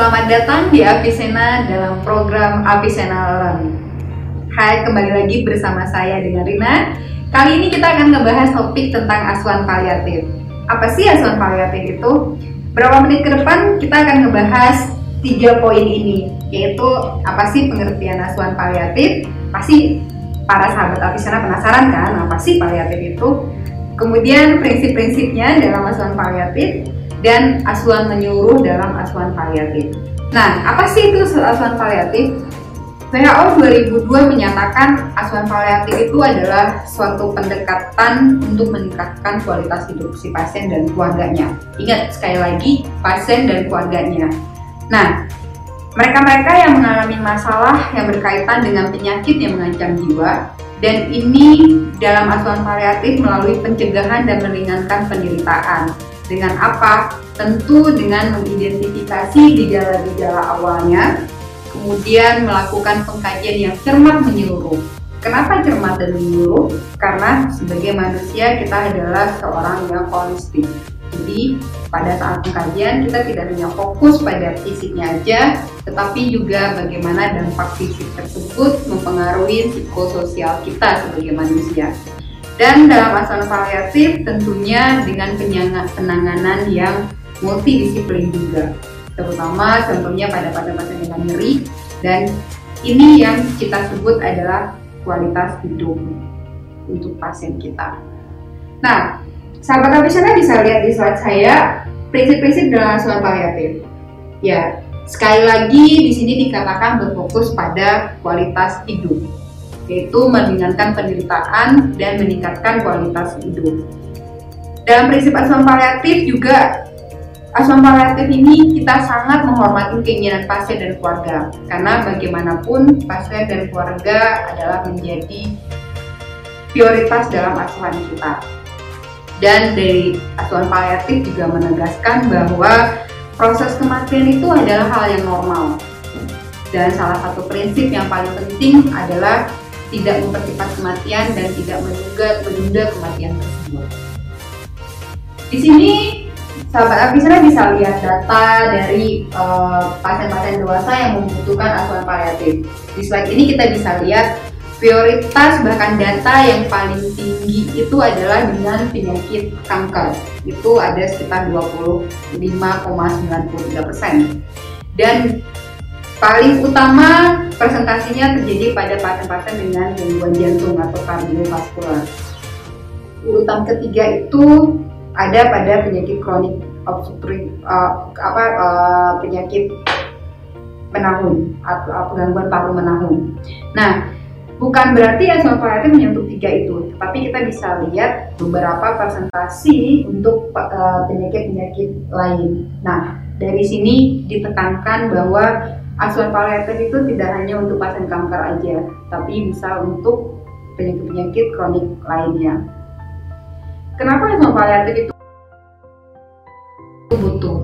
Selamat datang di Apisena dalam program Apisena Learn. Hai, kembali lagi bersama saya dengan Rina. Kali ini kita akan ngebahas topik tentang asuhan paliatif. Apa sih asuhan paliatif itu? Berapa menit ke depan kita akan ngebahas tiga poin ini, yaitu apa sih pengertian asuhan paliatif? Pasti para sahabat Apisena penasaran kan, apa sih paliatif itu? Kemudian prinsip-prinsipnya dalam asuhan paliatif dan asuhan menyuruh dalam asuhan paliatif. Nah, apa sih itu asuhan paliatif? WHO 2002 menyatakan asuhan paliatif itu adalah suatu pendekatan untuk meningkatkan kualitas hidup si pasien dan keluarganya. Ingat sekali lagi, pasien dan keluarganya. Nah, mereka-mereka yang mengalami masalah yang berkaitan dengan penyakit yang mengancam jiwa dan ini dalam asuhan paliatif melalui pencegahan dan meringankan penderitaan. Dengan apa? Tentu dengan mengidentifikasi gejala-gejala awalnya, kemudian melakukan pengkajian yang cermat menyeluruh. Kenapa cermat dan menyeluruh? Karena sebagai manusia kita adalah seorang yang holistik. Jadi pada saat pengkajian kita tidak hanya fokus pada fisiknya aja, tetapi juga bagaimana dampak fisik tersebut mempengaruhi psikososial kita sebagai manusia. Dan dalam asuhan paliatif tentunya dengan penanganan yang multidisiplin juga, terutama contohnya pada pasien-pasien dengan nyeri dan ini yang kita sebut adalah kualitas hidup untuk pasien kita. Nah, Sahabat Apisana bisa lihat di slide saya prinsip-prinsip dalam asuhan paliatif. Ya, sekali lagi di sini dikatakan berfokus pada kualitas hidup, yaitu meringankan penderitaan dan meningkatkan kualitas hidup. Dalam prinsip asuhan paliatif juga asuhan paliatif ini kita sangat menghormati keinginan pasien dan keluarga. Karena bagaimanapun pasien dan keluarga adalah menjadi prioritas dalam asuhan kita. Dan dari asuhan paliatif juga menegaskan bahwa proses kematian itu adalah hal yang normal. Dan salah satu prinsip yang paling penting adalah tidak mempercepat kematian dan tidak menunda menunda kematian tersebut. Di sini sahabat Apisra bisa lihat data dari eh, pasien-pasien uh, dewasa yang membutuhkan asuhan paliatif. Di slide ini kita bisa lihat prioritas bahkan data yang paling tinggi itu adalah dengan penyakit kanker itu ada sekitar 25,93 persen dan paling utama presentasinya terjadi pada pasien-pasien dengan gangguan jantung atau kardiovaskular urutan ketiga itu ada pada penyakit kronik obstruktif uh, apa uh, penyakit menahun atau gangguan paru menahun. Nah, Bukan berarti paliatif menyentuh tiga itu, tapi kita bisa lihat beberapa presentasi untuk eh, penyakit-penyakit uh, lain. Nah, dari sini ditekankan bahwa asuhan paliatif itu tidak hanya untuk pasien kanker aja, tapi bisa untuk penyakit-penyakit kronik lainnya. Kenapa asuhan paliatif itu butuh?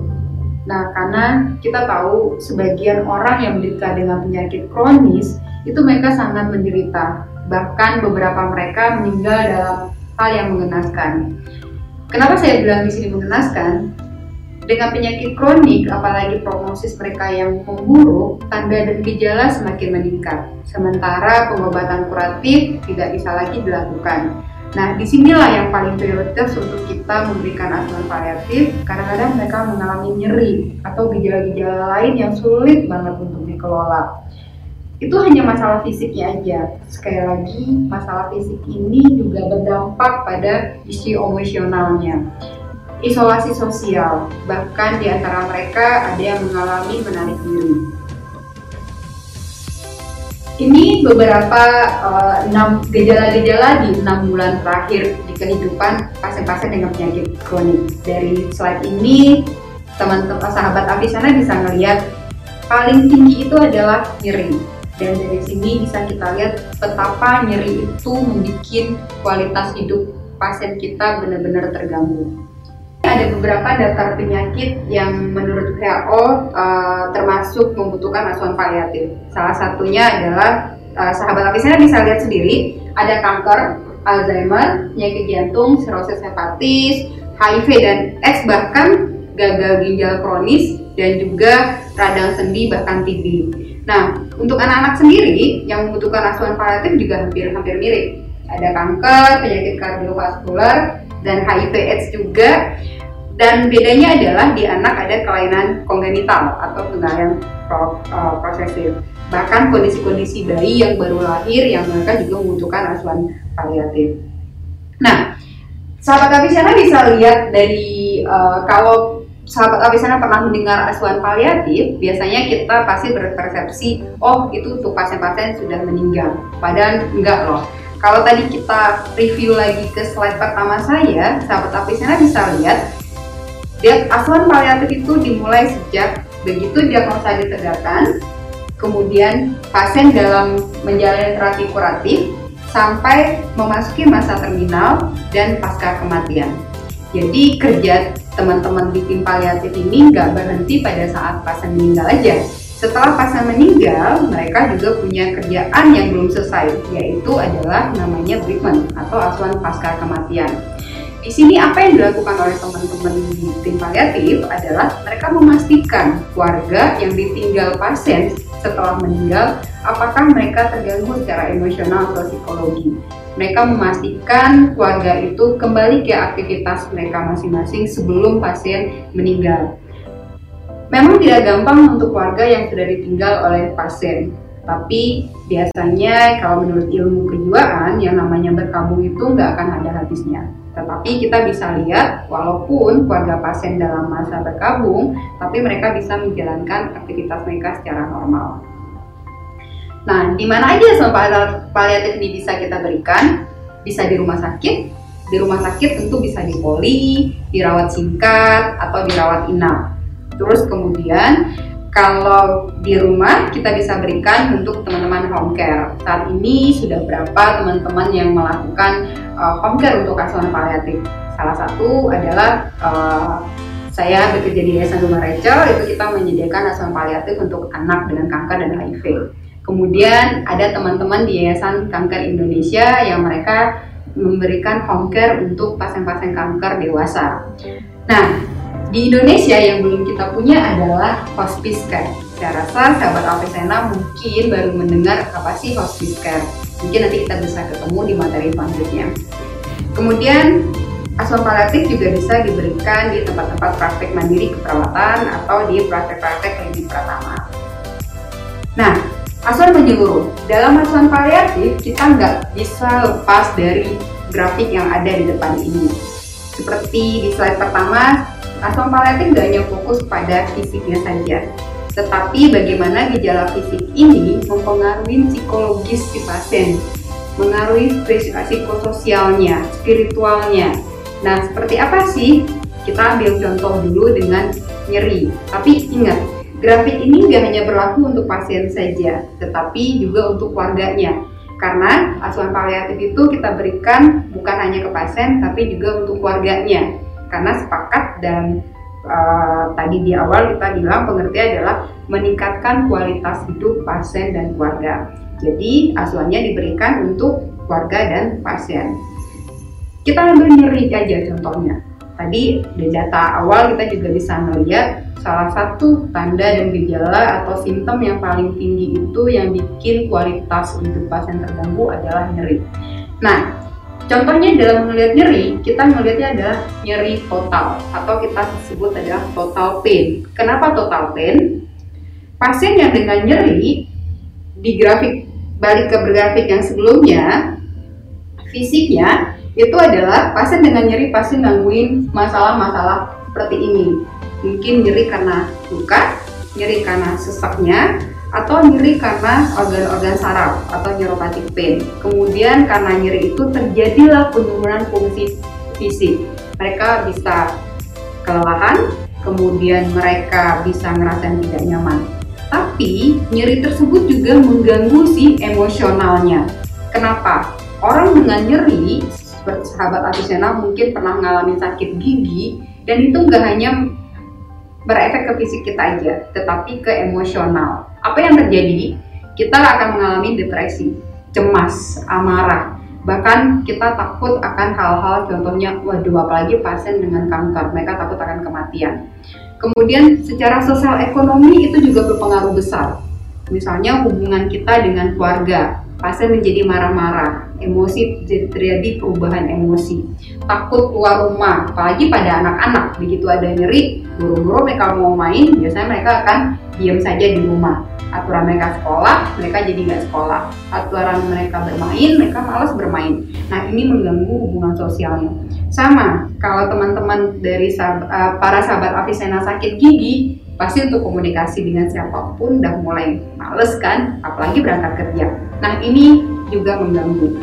Nah, karena kita tahu sebagian orang yang menderita dengan penyakit kronis itu mereka sangat menderita. Bahkan beberapa mereka meninggal dalam hal yang mengenaskan. Kenapa saya bilang di sini mengenaskan? Dengan penyakit kronik, apalagi prognosis mereka yang memburuk, tanda dan gejala semakin meningkat. Sementara pengobatan kuratif tidak bisa lagi dilakukan. Nah, di sinilah yang paling prioritas untuk kita memberikan asuhan paliatif. Kadang-kadang mereka mengalami nyeri atau gejala-gejala lain yang sulit banget untuk dikelola itu hanya masalah fisiknya aja. Sekali lagi, masalah fisik ini juga berdampak pada isi emosionalnya. Isolasi sosial, bahkan di antara mereka ada yang mengalami menarik diri. Ini beberapa uh, gejala-gejala di enam bulan terakhir di kehidupan pasien-pasien dengan penyakit kronik. Dari slide ini, teman-teman sahabat Avisana bisa melihat paling tinggi itu adalah nyeri dan dari sini bisa kita lihat betapa nyeri itu membuat kualitas hidup pasien kita benar-benar terganggu. Ada beberapa daftar penyakit yang menurut WHO uh, eh, termasuk membutuhkan asuhan paliatif. Salah satunya adalah uh, sahabat lapisnya bisa lihat sendiri, ada kanker, Alzheimer, penyakit jantung, sirosis hepatis, HIV dan AIDS bahkan gagal ginjal kronis dan juga radang sendi, bahkan TB. Nah, untuk anak-anak sendiri yang membutuhkan asuhan paliatif juga hampir-hampir mirip. Ada kanker, penyakit kardiovaskular, dan HIV/AIDS juga. Dan bedanya adalah di anak ada kelainan kongenital atau kegalauan pro, uh, prosesif. Bahkan kondisi-kondisi bayi yang baru lahir yang mereka juga membutuhkan asuhan paliatif. Nah, sahabat Apisana bisa lihat dari uh, kalau sahabat Apisana pernah mendengar asuhan paliatif, biasanya kita pasti berpersepsi, oh itu untuk pasien-pasien sudah meninggal. Padahal enggak loh. Kalau tadi kita review lagi ke slide pertama saya, sahabat Apisana bisa lihat dia asuhan paliatif itu dimulai sejak begitu diagnosa ditegakkan, kemudian pasien dalam menjalani terapi kuratif sampai memasuki masa terminal dan pasca kematian. Jadi kerja teman-teman di tim paliatif ini nggak berhenti pada saat pasien meninggal aja. Setelah pasien meninggal, mereka juga punya kerjaan yang belum selesai, yaitu adalah namanya treatment atau asuhan pasca kematian. Di sini apa yang dilakukan oleh teman-teman di tim paliatif adalah mereka memastikan keluarga yang ditinggal pasien setelah meninggal apakah mereka terganggu secara emosional atau psikologi. Mereka memastikan keluarga itu kembali ke aktivitas mereka masing-masing sebelum pasien meninggal. Memang tidak gampang untuk keluarga yang sudah ditinggal oleh pasien, tapi biasanya kalau menurut ilmu kejiwaan yang namanya berkabung itu nggak akan ada habisnya. Tetapi kita bisa lihat walaupun keluarga pasien dalam masa berkabung, tapi mereka bisa menjalankan aktivitas mereka secara normal. Nah, di mana aja sama paliatif ini bisa kita berikan? Bisa di rumah sakit. Di rumah sakit tentu bisa di poli, dirawat singkat, atau dirawat inap. Terus kemudian kalau di rumah kita bisa berikan untuk teman-teman home care. Saat ini sudah berapa teman-teman yang melakukan uh, home care untuk asuhan paliatif? Salah satu adalah uh, saya bekerja di Yayasan Rumah Rachel, itu kita menyediakan asuhan paliatif untuk anak dengan kanker dan HIV. Kemudian ada teman-teman di Yayasan Kanker Indonesia yang mereka memberikan home care untuk pasien-pasien kanker dewasa. Nah, di Indonesia yang belum kita punya adalah hospice care. Saya rasa sahabat Alpesena mungkin baru mendengar apa sih hospice care. Mungkin nanti kita bisa ketemu di materi selanjutnya. Kemudian asuhan paliatif juga bisa diberikan di tempat-tempat praktek mandiri keperawatan atau di praktek-praktek klinik pertama. Nah, asuhan menyeluruh. Dalam asuhan paliatif kita nggak bisa lepas dari grafik yang ada di depan ini. Seperti di slide pertama, Asuhan paliatif tidak hanya fokus pada fisiknya saja, tetapi bagaimana gejala fisik ini mempengaruhi psikologis si pasien, mengaruhi psikososialnya, spiritualnya. Nah, seperti apa sih? Kita ambil contoh dulu dengan nyeri. Tapi ingat, grafik ini nggak hanya berlaku untuk pasien saja, tetapi juga untuk keluarganya. Karena asuhan paliatif itu kita berikan bukan hanya ke pasien, tapi juga untuk keluarganya karena sepakat dan uh, tadi di awal kita bilang pengertian adalah meningkatkan kualitas hidup pasien dan keluarga. Jadi asuhannya diberikan untuk keluarga dan pasien. Kita ambil nyeri aja contohnya. Tadi di data awal kita juga bisa melihat salah satu tanda dan gejala atau simptom yang paling tinggi itu yang bikin kualitas hidup pasien terganggu adalah nyeri. Nah, Contohnya dalam melihat nyeri, kita melihatnya adalah nyeri total atau kita sebut adalah total pain. Kenapa total pain? Pasien yang dengan nyeri di grafik balik ke grafik yang sebelumnya, fisiknya itu adalah pasien dengan nyeri pasti gangguin masalah-masalah seperti ini. Mungkin nyeri karena luka, nyeri karena sesaknya, atau nyeri karena organ-organ saraf atau neuropathic pain. Kemudian karena nyeri itu terjadilah penurunan fungsi fisik. Mereka bisa kelelahan, kemudian mereka bisa ngerasain tidak nyaman. Tapi nyeri tersebut juga mengganggu si emosionalnya. Kenapa? Orang dengan nyeri, sahabat Atusena mungkin pernah mengalami sakit gigi, dan itu nggak hanya berefek ke fisik kita aja, tetapi ke emosional. Apa yang terjadi? Kita akan mengalami depresi, cemas, amarah, bahkan kita takut akan hal-hal contohnya, waduh apalagi pasien dengan kanker, mereka takut akan kematian. Kemudian secara sosial ekonomi itu juga berpengaruh besar. Misalnya hubungan kita dengan keluarga, pasien menjadi marah-marah, emosi terjadi perubahan emosi, takut keluar rumah, apalagi pada anak-anak begitu ada nyeri, buru-buru mereka mau main, biasanya mereka akan diam saja di rumah. Aturan mereka sekolah, mereka jadi nggak sekolah. Aturan mereka bermain, mereka malas bermain. Nah ini mengganggu hubungan sosialnya. Sama, kalau teman-teman dari sahabat, uh, para sahabat Avicenna sakit gigi, pasti untuk komunikasi dengan siapa pun udah mulai males kan, apalagi berangkat kerja. Nah ini juga mengganggu.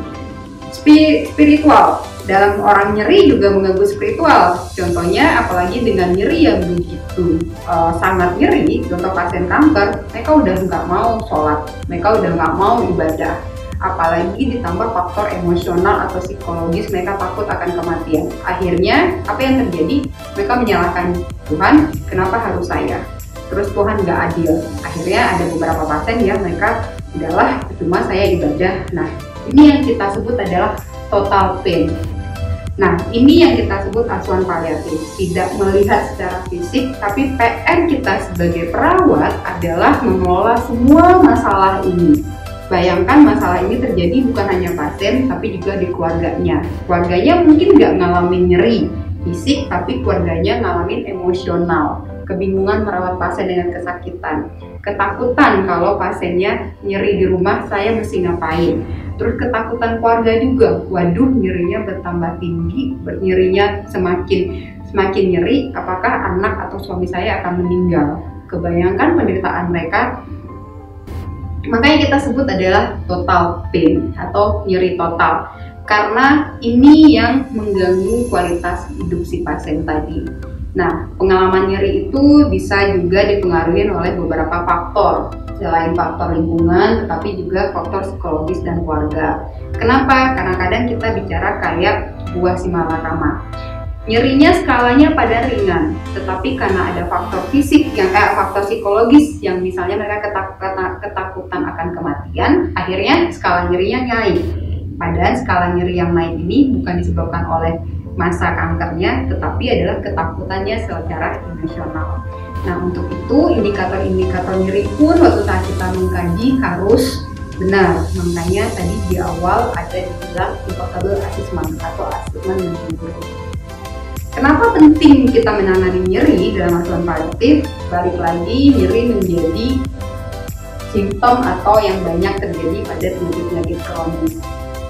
Spiritual, dalam orang nyeri juga mengganggu spiritual. Contohnya, apalagi dengan nyeri yang begitu uh, sangat nyeri, contoh pasien kanker, mereka udah nggak mau sholat, mereka udah nggak mau ibadah. Apalagi ditambah faktor emosional atau psikologis, mereka takut akan kematian. Akhirnya, apa yang terjadi? Mereka menyalahkan Tuhan, kenapa harus saya? Terus Tuhan nggak adil. Akhirnya ada beberapa pasien yang mereka udahlah cuma saya ibadah. Nah, ini yang kita sebut adalah total pain. Nah, ini yang kita sebut asuhan paliatif. Tidak melihat secara fisik, tapi PN kita sebagai perawat adalah mengelola semua masalah ini. Bayangkan masalah ini terjadi bukan hanya pasien, tapi juga di keluarganya. Keluarganya mungkin nggak ngalamin nyeri fisik, tapi keluarganya ngalamin emosional kebingungan merawat pasien dengan kesakitan, ketakutan kalau pasiennya nyeri di rumah saya mesti ngapain, terus ketakutan keluarga juga, waduh nyerinya bertambah tinggi, nyerinya semakin semakin nyeri, apakah anak atau suami saya akan meninggal? Kebayangkan penderitaan mereka. Makanya kita sebut adalah total pain atau nyeri total karena ini yang mengganggu kualitas hidup si pasien tadi. Nah, pengalaman nyeri itu bisa juga dipengaruhi oleh beberapa faktor, selain faktor lingkungan, tetapi juga faktor psikologis dan keluarga. Kenapa? Karena kadang kita bicara kayak buah si malakama. Nyerinya skalanya pada ringan, tetapi karena ada faktor fisik yang kayak faktor psikologis yang misalnya mereka ketak, ketakutan akan kematian, akhirnya skala nyerinya naik. Padahal skala nyeri yang naik ini bukan disebabkan oleh masa kankernya, tetapi adalah ketakutannya secara emosional. Nah, untuk itu indikator-indikator nyeri pun waktu saat kita mengkaji harus benar. Makanya tadi di awal ada dibilang invocable assessment atau assessment yang Kenapa penting kita menangani nyeri dalam asuhan paliatif? Balik lagi, nyeri menjadi simptom atau yang banyak terjadi pada penyakit-penyakit kronis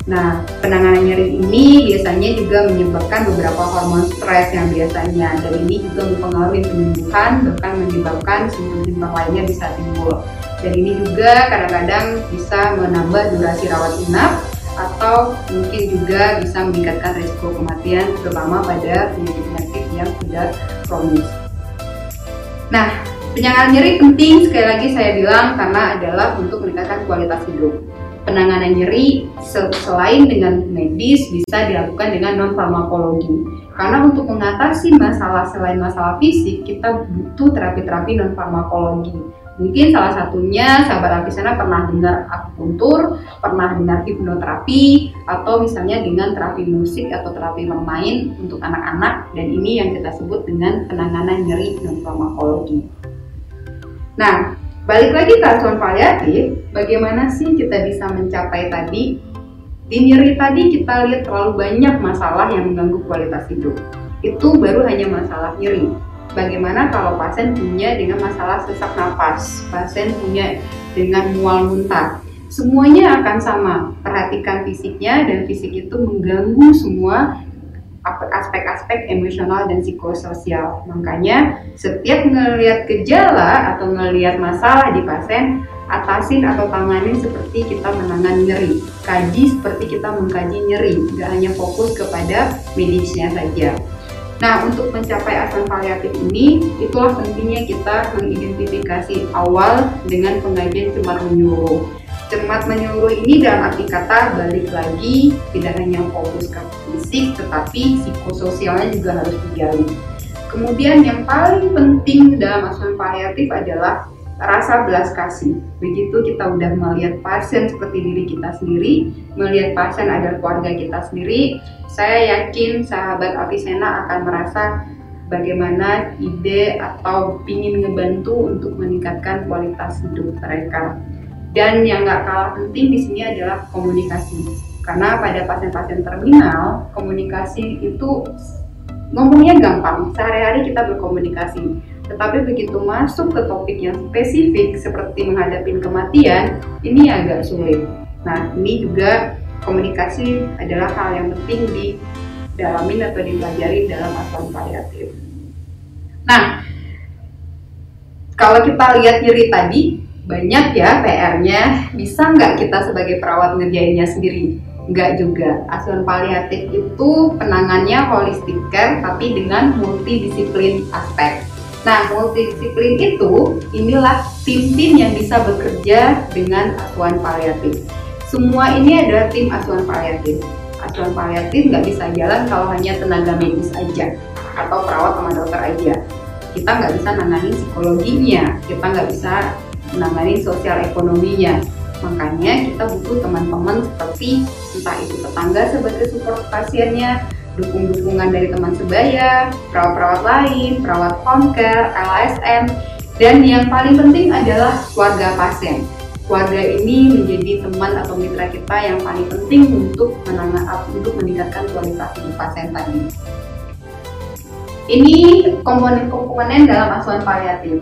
Nah, penanganan nyeri ini biasanya juga menyebabkan beberapa hormon stres yang biasanya dan ini juga mempengaruhi penyembuhan bahkan menyebabkan simptom-simptom lainnya bisa timbul. Dan ini juga kadang-kadang bisa menambah durasi rawat inap atau mungkin juga bisa meningkatkan risiko kematian terutama pada penyakit-penyakit yang sudah kronis. Nah, penanganan nyeri penting sekali lagi saya bilang karena adalah untuk meningkatkan kualitas hidup penanganan nyeri selain dengan medis bisa dilakukan dengan non farmakologi. Karena untuk mengatasi masalah selain masalah fisik, kita butuh terapi-terapi non farmakologi. Mungkin salah satunya sahabat Apisana pernah dengar akupuntur, pernah dengar hipnoterapi, atau misalnya dengan terapi musik atau terapi bermain untuk anak-anak dan ini yang kita sebut dengan penanganan nyeri non farmakologi. Nah, Balik lagi ke asuhan paliatif, bagaimana sih kita bisa mencapai tadi? Di nyeri tadi kita lihat terlalu banyak masalah yang mengganggu kualitas hidup. Itu baru hanya masalah nyeri. Bagaimana kalau pasien punya dengan masalah sesak nafas, pasien punya dengan mual muntah, semuanya akan sama. Perhatikan fisiknya dan fisik itu mengganggu semua aspek-aspek emosional dan psikososial. Makanya setiap ngelihat gejala atau ngelihat masalah di pasien, atasin atau tanganin seperti kita menangani nyeri. Kaji seperti kita mengkaji nyeri, nggak hanya fokus kepada medisnya saja. Nah, untuk mencapai asuhan paliatif ini, itulah pentingnya kita mengidentifikasi awal dengan pengajian cemar menyuruh cermat menyuruh ini dalam arti kata balik lagi tidak hanya fokus ke fisik tetapi psikososialnya juga harus digali. Kemudian yang paling penting dalam asuhan paliatif adalah rasa belas kasih. Begitu kita udah melihat pasien seperti diri kita sendiri, melihat pasien adalah keluarga kita sendiri, saya yakin sahabat Apisena akan merasa bagaimana ide atau ingin ngebantu untuk meningkatkan kualitas hidup mereka. Dan yang nggak kalah penting di sini adalah komunikasi. Karena pada pasien-pasien terminal, komunikasi itu ngomongnya gampang, sehari-hari kita berkomunikasi. Tetapi begitu masuk ke topik yang spesifik seperti menghadapi kematian, ini agak sulit. Nah, ini juga komunikasi adalah hal yang penting di dalamin atau dipelajari dalam asuhan paliatif. Nah, kalau kita lihat nyeri tadi, banyak ya PR-nya. Bisa nggak kita sebagai perawat ngerjainnya sendiri? Nggak juga. Asuhan paliatif itu penangannya holistic care, tapi dengan multidisiplin aspek. Nah, multidisiplin itu inilah tim-tim yang bisa bekerja dengan asuhan paliatif. Semua ini adalah tim asuhan paliatif asuhan paliatif nggak bisa jalan kalau hanya tenaga medis aja atau perawat sama dokter aja. Kita nggak bisa nanganin psikologinya, kita nggak bisa menangani sosial ekonominya. Makanya kita butuh teman-teman seperti entah itu tetangga sebagai support pasiennya, dukung-dukungan dari teman sebaya, perawat-perawat lain, perawat home care, LSM, dan yang paling penting adalah keluarga pasien keluarga ini menjadi teman atau mitra kita yang paling penting untuk menangani untuk meningkatkan kualitas hidup pasien tadi. Ini komponen-komponen dalam asuhan paliatif,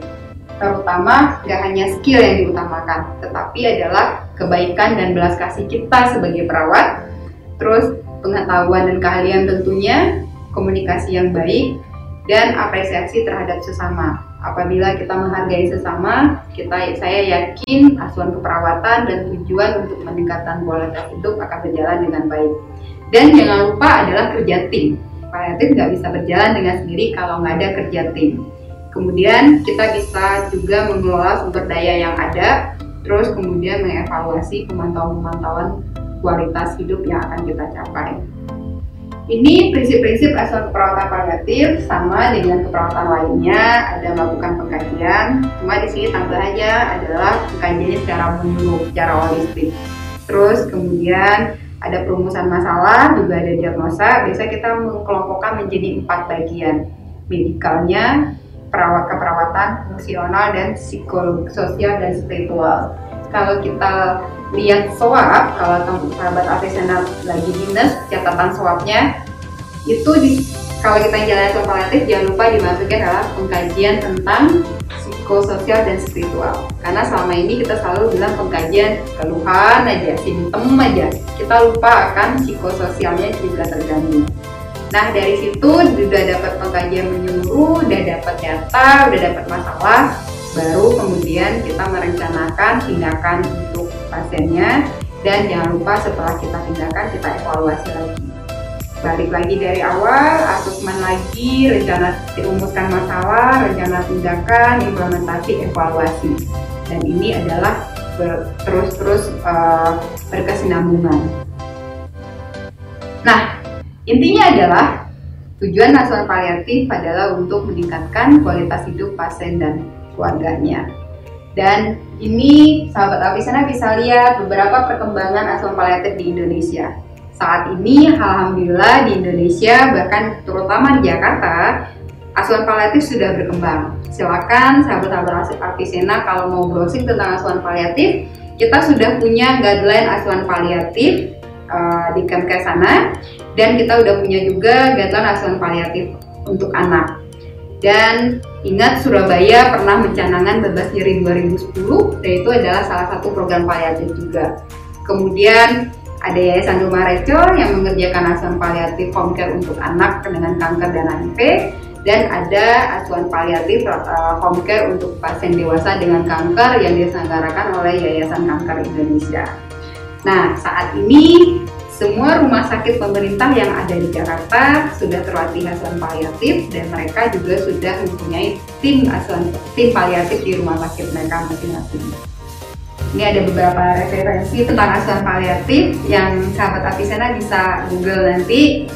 terutama gak hanya skill yang diutamakan, tetapi adalah kebaikan dan belas kasih kita sebagai perawat, terus pengetahuan dan keahlian tentunya, komunikasi yang baik, dan apresiasi terhadap sesama apabila kita menghargai sesama, kita saya yakin asuhan keperawatan dan tujuan untuk meningkatkan kualitas hidup akan berjalan dengan baik. Dan jangan lupa adalah kerja tim. Paliatif nggak bisa berjalan dengan sendiri kalau nggak ada kerja tim. Kemudian kita bisa juga mengelola sumber daya yang ada, terus kemudian mengevaluasi pemantauan-pemantauan kualitas hidup yang akan kita capai. Ini prinsip-prinsip asal keperawatan paliatif sama dengan keperawatan lainnya ada melakukan pengkajian. Cuma di sini tambahannya adalah pengkajiannya secara menyeluruh, secara holistik. Terus kemudian ada perumusan masalah, juga ada diagnosa. Biasa kita mengkelompokkan menjadi empat bagian. Medikalnya, perawat keperawatan, fungsional, dan psikolog, sosial, dan spiritual. Kalau kita lihat swab kalau sahabat artisanal lagi dinas catatan swabnya itu di kalau kita jalan paliatif jangan lupa dimasukin adalah pengkajian tentang psikososial dan spiritual. Karena selama ini kita selalu bilang pengkajian keluhan aja simptom aja. Kita lupa akan psikososialnya juga terganggu Nah dari situ sudah dapat pengkajian menyeluruh, udah dapat data, udah dapat masalah, baru kemudian kita merencanakan tindakan untuk pasiennya. Dan jangan lupa setelah kita tindakan kita evaluasi lagi. Balik lagi dari awal asesmen lagi rencana dirumuskan masalah rencana tindakan implementasi evaluasi. Dan ini adalah terus-terus uh, berkesinambungan. Nah intinya adalah tujuan asuhan paliatif adalah untuk meningkatkan kualitas hidup pasien dan keluarganya. Dan ini sahabat Apisana bisa lihat beberapa perkembangan asuhan paliatif di Indonesia. Saat ini alhamdulillah di Indonesia bahkan terutama di Jakarta asuhan paliatif sudah berkembang. Silakan sahabat-sahabat Apisena kalau mau browsing tentang asuhan paliatif, kita sudah punya guideline asuhan paliatif uh, di Kemkes sana dan kita udah punya juga guideline asuhan paliatif untuk anak. Dan ingat Surabaya pernah mencanangkan bebas nyeri 2010 dan itu adalah salah satu program paliatif juga. Kemudian ada Yayasan Rumah Reco yang mengerjakan asuhan paliatif home care untuk anak dengan kanker dan HIV dan ada asuhan paliatif uh, home care untuk pasien dewasa dengan kanker yang diselenggarakan oleh Yayasan Kanker Indonesia. Nah, saat ini semua rumah sakit pemerintah yang ada di Jakarta sudah terlatih asuhan paliatif dan mereka juga sudah mempunyai tim asuhan tim paliatif di rumah sakit mereka masing-masing. Ini ada beberapa referensi tentang asuhan paliatif yang sahabat Apisena bisa Google nanti.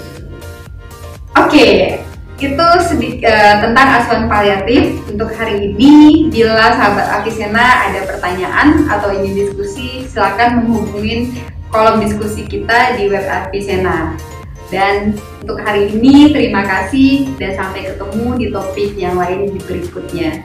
Oke, itu sedikit uh, tentang asuhan paliatif untuk hari ini. Bila sahabat Apisena ada pertanyaan atau ingin diskusi, silakan menghubungi kolom diskusi kita di web Arpisena. Dan untuk hari ini terima kasih dan sampai ketemu di topik yang lain di berikutnya.